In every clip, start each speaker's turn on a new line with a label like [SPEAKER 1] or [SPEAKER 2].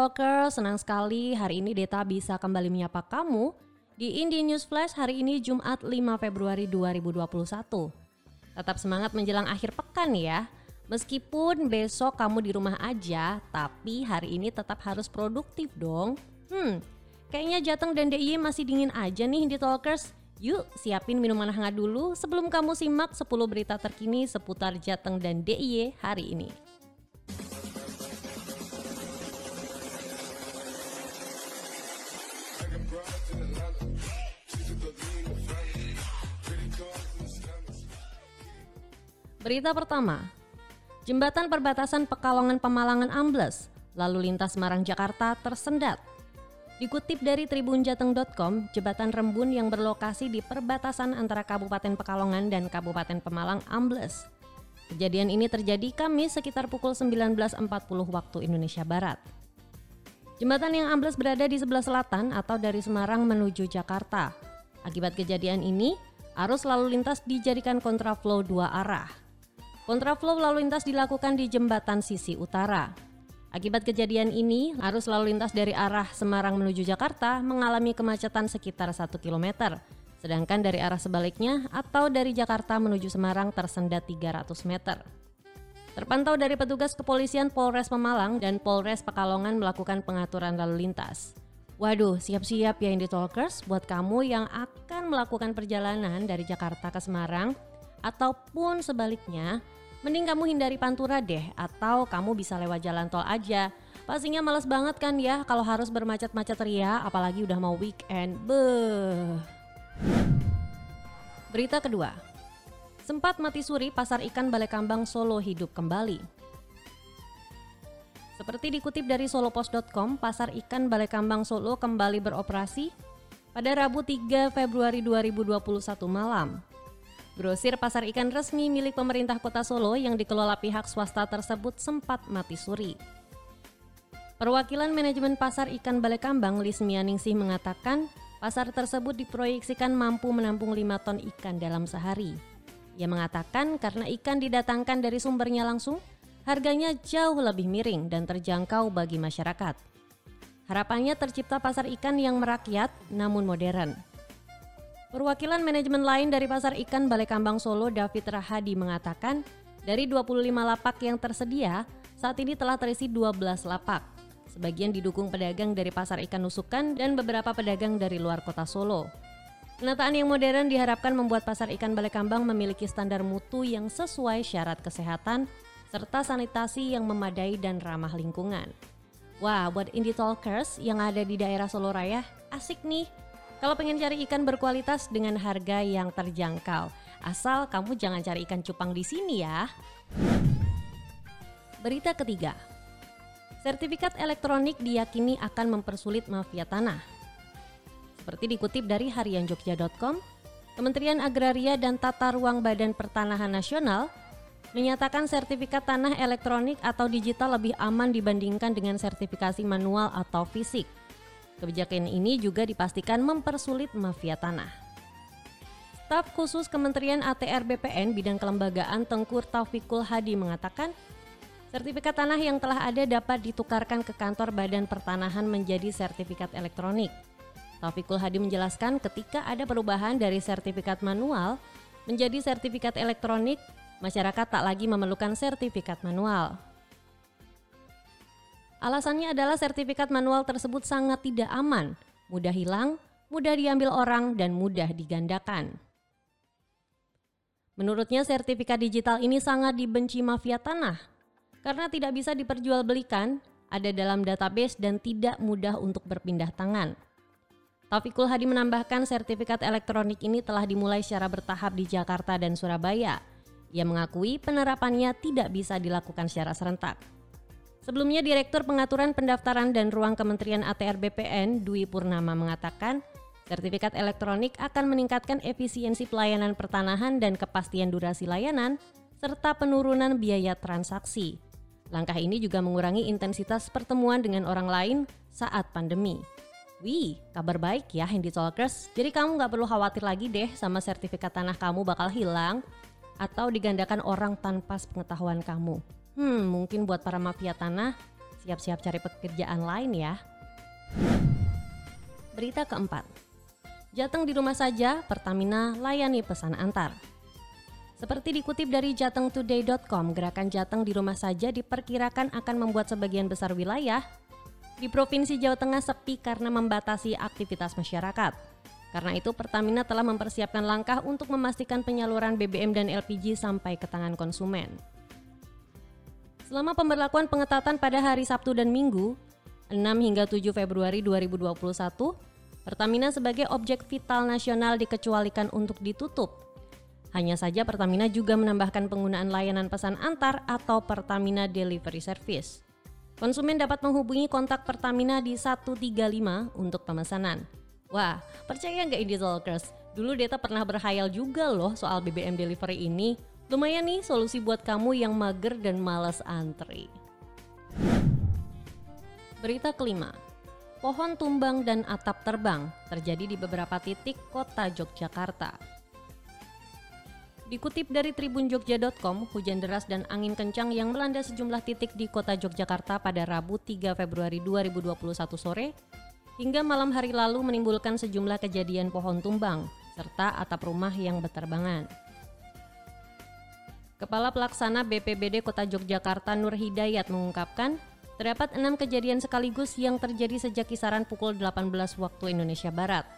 [SPEAKER 1] Talker, senang sekali hari ini Deta bisa kembali menyapa kamu di Indie News Flash hari ini Jumat 5 Februari 2021. Tetap semangat menjelang akhir pekan ya. Meskipun besok kamu di rumah aja, tapi hari ini tetap harus produktif dong. Hmm, kayaknya Jateng dan DIY masih dingin aja nih di Talkers. Yuk siapin minuman hangat dulu sebelum kamu simak 10 berita terkini seputar Jateng dan DIY hari ini. Berita pertama, Jembatan perbatasan Pekalongan Pemalangan ambles, lalu lintas Semarang Jakarta tersendat. Dikutip dari tribunjateng.com, jembatan Rembun yang berlokasi di perbatasan antara Kabupaten Pekalongan dan Kabupaten Pemalang ambles. Kejadian ini terjadi Kamis sekitar pukul 19.40 waktu Indonesia Barat. Jembatan yang ambles berada di sebelah selatan atau dari Semarang menuju Jakarta. Akibat kejadian ini, arus lalu lintas dijadikan kontraflow dua arah. Kontraflow lalu lintas dilakukan di jembatan sisi utara. Akibat kejadian ini, arus lalu lintas dari arah Semarang menuju Jakarta mengalami kemacetan sekitar 1 km, sedangkan dari arah sebaliknya atau dari Jakarta menuju Semarang tersendat 300 meter. Terpantau dari petugas kepolisian Polres Pemalang dan Polres Pekalongan melakukan pengaturan lalu lintas. Waduh, siap-siap ya Indie Talkers buat kamu yang akan melakukan perjalanan dari Jakarta ke Semarang ataupun sebaliknya Mending kamu hindari Pantura deh atau kamu bisa lewat jalan tol aja. Pastinya males banget kan ya kalau harus bermacet-macet ria apalagi udah mau weekend. Beuh. Berita kedua. Sempat mati suri pasar ikan Balekambang Solo hidup kembali. Seperti dikutip dari solopos.com, pasar ikan Balekambang Solo kembali beroperasi pada Rabu 3 Februari 2021 malam. Grosir pasar ikan resmi milik pemerintah kota Solo yang dikelola pihak swasta tersebut sempat mati suri. Perwakilan manajemen pasar ikan Balekambang Lismianingsih mengatakan pasar tersebut diproyeksikan mampu menampung 5 ton ikan dalam sehari. Ia mengatakan karena ikan didatangkan dari sumbernya langsung, harganya jauh lebih miring dan terjangkau bagi masyarakat. Harapannya tercipta pasar ikan yang merakyat namun modern. Perwakilan manajemen lain dari Pasar Ikan Balai Kambang Solo, David Rahadi mengatakan, dari 25 lapak yang tersedia, saat ini telah terisi 12 lapak. Sebagian didukung pedagang dari Pasar Ikan Nusukan dan beberapa pedagang dari luar kota Solo. Penataan yang modern diharapkan membuat Pasar Ikan Balai Kambang memiliki standar mutu yang sesuai syarat kesehatan, serta sanitasi yang memadai dan ramah lingkungan. Wah, buat indie talkers yang ada di daerah Solo Raya, asik nih kalau pengen cari ikan berkualitas dengan harga yang terjangkau, asal kamu jangan cari ikan cupang di sini ya. Berita ketiga. Sertifikat elektronik diyakini akan mempersulit mafia tanah. Seperti dikutip dari harianjogja.com, Kementerian Agraria dan Tata Ruang Badan Pertanahan Nasional menyatakan sertifikat tanah elektronik atau digital lebih aman dibandingkan dengan sertifikasi manual atau fisik. Kebijakan ini juga dipastikan mempersulit mafia tanah. Staf khusus Kementerian ATR BPN bidang kelembagaan Tengkur Taufikul Hadi mengatakan, sertifikat tanah yang telah ada dapat ditukarkan ke kantor Badan Pertanahan menjadi sertifikat elektronik. Taufikul Hadi menjelaskan ketika ada perubahan dari sertifikat manual menjadi sertifikat elektronik, masyarakat tak lagi memerlukan sertifikat manual. Alasannya adalah sertifikat manual tersebut sangat tidak aman, mudah hilang, mudah diambil orang, dan mudah digandakan. Menurutnya sertifikat digital ini sangat dibenci mafia tanah karena tidak bisa diperjualbelikan, ada dalam database dan tidak mudah untuk berpindah tangan. Taufikul Hadi menambahkan sertifikat elektronik ini telah dimulai secara bertahap di Jakarta dan Surabaya. Ia mengakui penerapannya tidak bisa dilakukan secara serentak. Sebelumnya Direktur Pengaturan Pendaftaran dan Ruang Kementerian ATR BPN Dwi Purnama mengatakan, sertifikat elektronik akan meningkatkan efisiensi pelayanan pertanahan dan kepastian durasi layanan serta penurunan biaya transaksi. Langkah ini juga mengurangi intensitas pertemuan dengan orang lain saat pandemi. Wih, kabar baik ya Handy Talkers. Jadi kamu nggak perlu khawatir lagi deh sama sertifikat tanah kamu bakal hilang atau digandakan orang tanpa pengetahuan kamu. Hmm, mungkin buat para mafia tanah, siap-siap cari pekerjaan lain ya. Berita keempat, Jateng di rumah saja, Pertamina layani pesan antar. Seperti dikutip dari jatengtoday.com, gerakan Jateng di rumah saja diperkirakan akan membuat sebagian besar wilayah di Provinsi Jawa Tengah sepi karena membatasi aktivitas masyarakat. Karena itu Pertamina telah mempersiapkan langkah untuk memastikan penyaluran BBM dan LPG sampai ke tangan konsumen. Selama pemberlakuan pengetatan pada hari Sabtu dan Minggu, 6 hingga 7 Februari 2021, Pertamina sebagai objek vital nasional dikecualikan untuk ditutup hanya saja Pertamina juga menambahkan penggunaan layanan pesan antar atau Pertamina Delivery Service. Konsumen dapat menghubungi kontak Pertamina di 135 untuk pemesanan. Wah, percaya nggak ini Talkers? Dulu Deta pernah berhayal juga loh soal BBM delivery ini. Lumayan nih solusi buat kamu yang mager dan males antri. Berita kelima, pohon tumbang dan atap terbang terjadi di beberapa titik kota Yogyakarta. Dikutip dari tribunjogja.com, hujan deras dan angin kencang yang melanda sejumlah titik di kota Yogyakarta pada Rabu 3 Februari 2021 sore hingga malam hari lalu menimbulkan sejumlah kejadian pohon tumbang serta atap rumah yang berterbangan. Kepala Pelaksana BPBD Kota Yogyakarta Nur Hidayat mengungkapkan, terdapat enam kejadian sekaligus yang terjadi sejak kisaran pukul 18 waktu Indonesia Barat.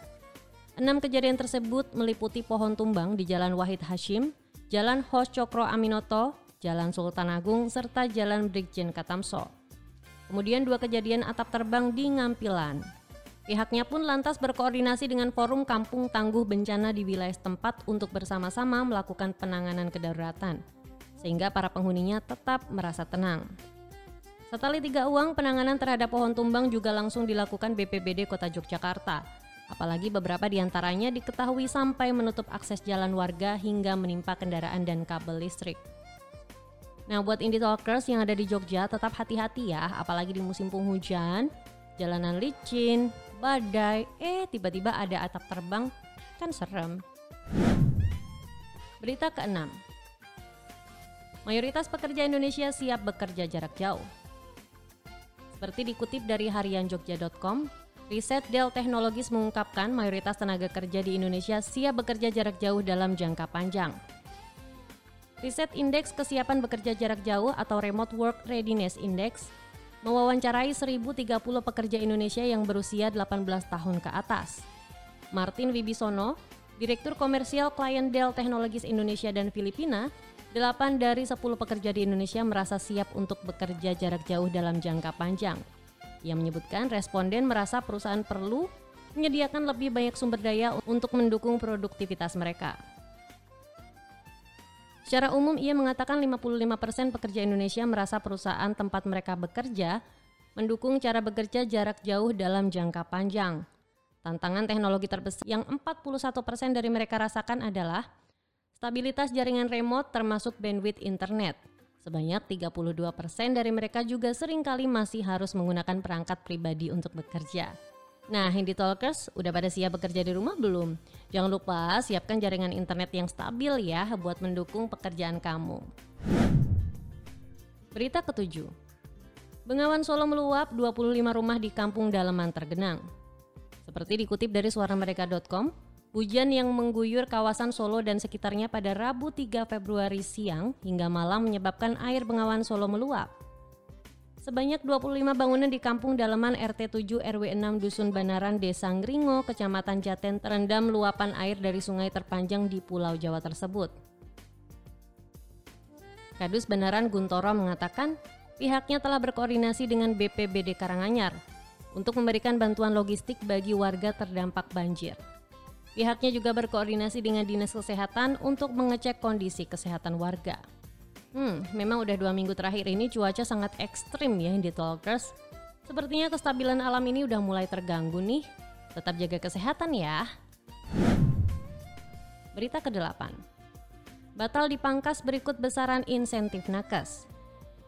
[SPEAKER 1] Enam kejadian tersebut meliputi pohon tumbang di Jalan Wahid Hashim, Jalan Hos Cokro Aminoto, Jalan Sultan Agung, serta Jalan Brigjen Katamso. Kemudian dua kejadian atap terbang di Ngampilan. Pihaknya pun lantas berkoordinasi dengan Forum Kampung Tangguh Bencana di wilayah tempat untuk bersama-sama melakukan penanganan kedaruratan, sehingga para penghuninya tetap merasa tenang. Setelah tiga uang, penanganan terhadap pohon tumbang juga langsung dilakukan BPBD Kota Yogyakarta Apalagi beberapa di antaranya diketahui sampai menutup akses jalan warga hingga menimpa kendaraan dan kabel listrik. Nah buat indie talkers yang ada di Jogja tetap hati-hati ya, apalagi di musim penghujan, jalanan licin, badai, eh tiba-tiba ada atap terbang, kan serem. Berita keenam, mayoritas pekerja Indonesia siap bekerja jarak jauh. Seperti dikutip dari harianjogja.com, Riset Dell Technologies mengungkapkan mayoritas tenaga kerja di Indonesia siap bekerja jarak jauh dalam jangka panjang. Riset Indeks Kesiapan Bekerja Jarak Jauh atau Remote Work Readiness Index mewawancarai 1030 pekerja Indonesia yang berusia 18 tahun ke atas. Martin Wibisono, Direktur Komersial Klien Dell Technologies Indonesia dan Filipina, 8 dari 10 pekerja di Indonesia merasa siap untuk bekerja jarak jauh dalam jangka panjang. Ia menyebutkan responden merasa perusahaan perlu menyediakan lebih banyak sumber daya untuk mendukung produktivitas mereka. Secara umum ia mengatakan 55% pekerja Indonesia merasa perusahaan tempat mereka bekerja mendukung cara bekerja jarak jauh dalam jangka panjang. Tantangan teknologi terbesar yang 41% dari mereka rasakan adalah stabilitas jaringan remote termasuk bandwidth internet – Sebanyak 32% dari mereka juga sering kali masih harus menggunakan perangkat pribadi untuk bekerja. Nah, Handy Talkers, udah pada siap bekerja di rumah belum? Jangan lupa siapkan jaringan internet yang stabil ya buat mendukung pekerjaan kamu. Berita ketujuh. Bengawan Solo meluap 25 rumah di kampung dalaman tergenang. Seperti dikutip dari suaramereka.com, Hujan yang mengguyur kawasan Solo dan sekitarnya pada Rabu 3 Februari siang hingga malam menyebabkan air Bengawan Solo meluap. Sebanyak 25 bangunan di kampung dalaman RT 7 RW 6 Dusun Banaran Desa Ngringo, Kecamatan Jaten terendam luapan air dari sungai terpanjang di Pulau Jawa tersebut. Kadus Banaran Guntoro mengatakan pihaknya telah berkoordinasi dengan BPBD Karanganyar untuk memberikan bantuan logistik bagi warga terdampak banjir. Pihaknya juga berkoordinasi dengan Dinas Kesehatan untuk mengecek kondisi kesehatan warga. Hmm, memang udah dua minggu terakhir ini cuaca sangat ekstrim ya di Talkers. Sepertinya kestabilan alam ini udah mulai terganggu nih. Tetap jaga kesehatan ya. Berita ke-8. Batal dipangkas berikut besaran insentif nakes.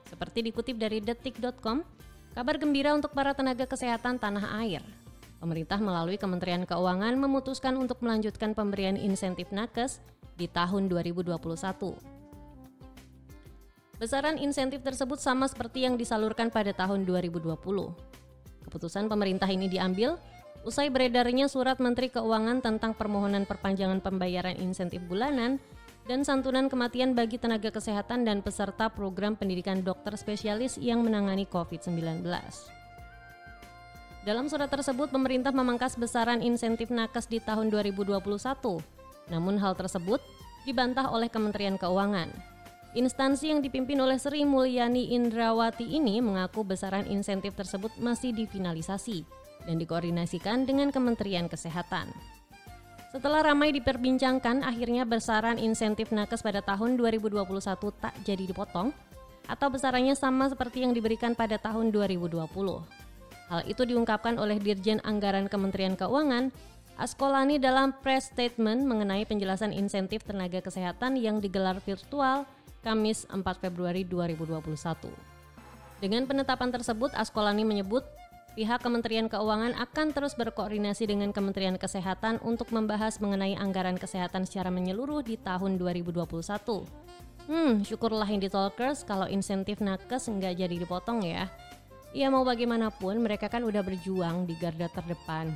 [SPEAKER 1] Seperti dikutip dari detik.com, kabar gembira untuk para tenaga kesehatan tanah air. Pemerintah melalui Kementerian Keuangan memutuskan untuk melanjutkan pemberian insentif nakes di tahun 2021. Besaran insentif tersebut sama seperti yang disalurkan pada tahun 2020. Keputusan pemerintah ini diambil usai beredarnya surat Menteri Keuangan tentang permohonan perpanjangan pembayaran insentif bulanan dan santunan kematian bagi tenaga kesehatan dan peserta program pendidikan dokter spesialis yang menangani COVID-19. Dalam surat tersebut, pemerintah memangkas besaran insentif nakes di tahun 2021. Namun hal tersebut dibantah oleh Kementerian Keuangan. Instansi yang dipimpin oleh Sri Mulyani Indrawati ini mengaku besaran insentif tersebut masih difinalisasi dan dikoordinasikan dengan Kementerian Kesehatan. Setelah ramai diperbincangkan, akhirnya besaran insentif nakes pada tahun 2021 tak jadi dipotong atau besarannya sama seperti yang diberikan pada tahun 2020. Hal itu diungkapkan oleh Dirjen Anggaran Kementerian Keuangan Askolani dalam press statement mengenai penjelasan insentif tenaga kesehatan yang digelar virtual Kamis 4 Februari 2021. Dengan penetapan tersebut, Askolani menyebut pihak Kementerian Keuangan akan terus berkoordinasi dengan Kementerian Kesehatan untuk membahas mengenai anggaran kesehatan secara menyeluruh di tahun 2021. Hmm, syukurlah Indie Talkers kalau insentif nakes nggak jadi dipotong ya. Ya mau bagaimanapun mereka kan udah berjuang di garda terdepan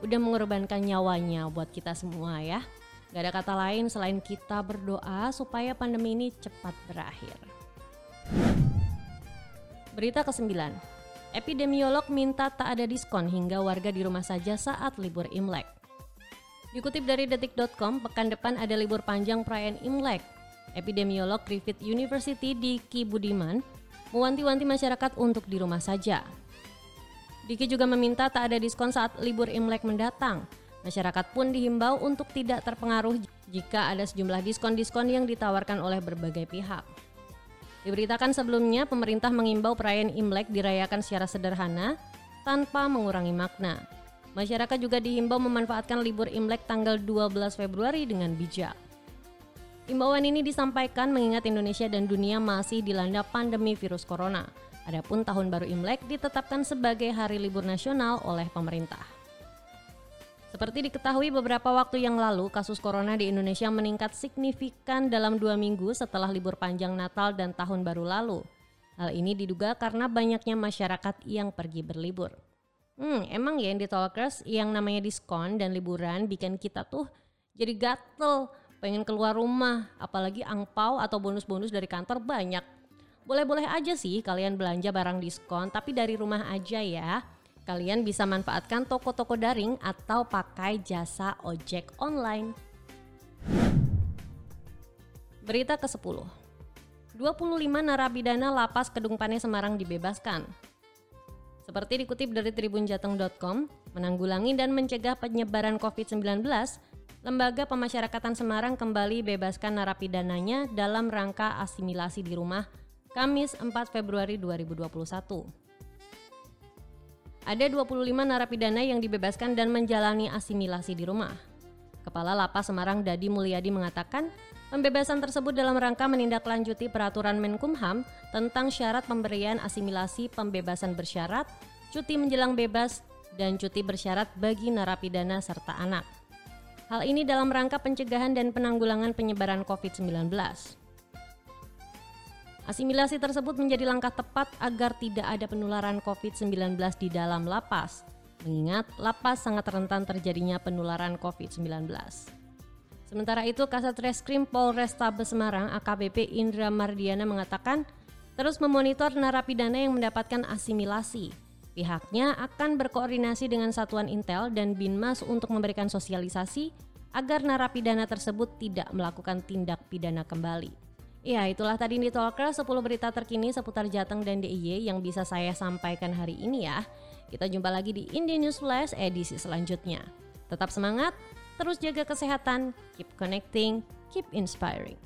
[SPEAKER 1] udah mengorbankan nyawanya buat kita semua ya. Gak ada kata lain selain kita berdoa supaya pandemi ini cepat berakhir. Berita ke-9. Epidemiolog minta tak ada diskon hingga warga di rumah saja saat libur Imlek. Dikutip dari detik.com, pekan depan ada libur panjang perayaan Imlek. Epidemiolog Griffith University di Budiman mewanti-wanti masyarakat untuk di rumah saja. Diki juga meminta tak ada diskon saat libur Imlek mendatang. Masyarakat pun dihimbau untuk tidak terpengaruh jika ada sejumlah diskon-diskon yang ditawarkan oleh berbagai pihak. Diberitakan sebelumnya, pemerintah mengimbau perayaan Imlek dirayakan secara sederhana tanpa mengurangi makna. Masyarakat juga dihimbau memanfaatkan libur Imlek tanggal 12 Februari dengan bijak. Imbauan ini disampaikan mengingat Indonesia dan dunia masih dilanda pandemi virus corona. Adapun tahun baru Imlek ditetapkan sebagai hari libur nasional oleh pemerintah. Seperti diketahui beberapa waktu yang lalu, kasus corona di Indonesia meningkat signifikan dalam dua minggu setelah libur panjang Natal dan Tahun Baru lalu. Hal ini diduga karena banyaknya masyarakat yang pergi berlibur. Hmm, emang ya yang di Talkers yang namanya diskon dan liburan bikin kita tuh jadi gatel, pengen keluar rumah, apalagi angpau atau bonus-bonus dari kantor banyak boleh-boleh aja sih kalian belanja barang diskon, tapi dari rumah aja ya. Kalian bisa manfaatkan toko-toko daring atau pakai jasa ojek online. Berita ke-10. 25 narapidana lapas Kedung Pane Semarang dibebaskan. Seperti dikutip dari tribunjateng.com, menanggulangi dan mencegah penyebaran COVID-19, Lembaga Pemasyarakatan Semarang kembali bebaskan narapidananya dalam rangka asimilasi di rumah Kamis 4 Februari 2021. Ada 25 narapidana yang dibebaskan dan menjalani asimilasi di rumah. Kepala Lapas Semarang Dadi Mulyadi mengatakan, pembebasan tersebut dalam rangka menindaklanjuti peraturan Menkumham tentang syarat pemberian asimilasi pembebasan bersyarat, cuti menjelang bebas, dan cuti bersyarat bagi narapidana serta anak. Hal ini dalam rangka pencegahan dan penanggulangan penyebaran COVID-19. Asimilasi tersebut menjadi langkah tepat agar tidak ada penularan COVID-19 di dalam lapas, mengingat lapas sangat rentan terjadinya penularan COVID-19. Sementara itu, Kasat Reskrim Polrestabes Semarang AKBP Indra Mardiana mengatakan terus memonitor narapidana yang mendapatkan asimilasi. Pihaknya akan berkoordinasi dengan Satuan Intel dan Binmas untuk memberikan sosialisasi agar narapidana tersebut tidak melakukan tindak pidana kembali. Ya, itulah tadi di Talker 10 berita terkini seputar Jateng dan DIY yang bisa saya sampaikan hari ini ya. Kita jumpa lagi di Indie News Flash edisi selanjutnya. Tetap semangat, terus jaga kesehatan, keep connecting, keep inspiring.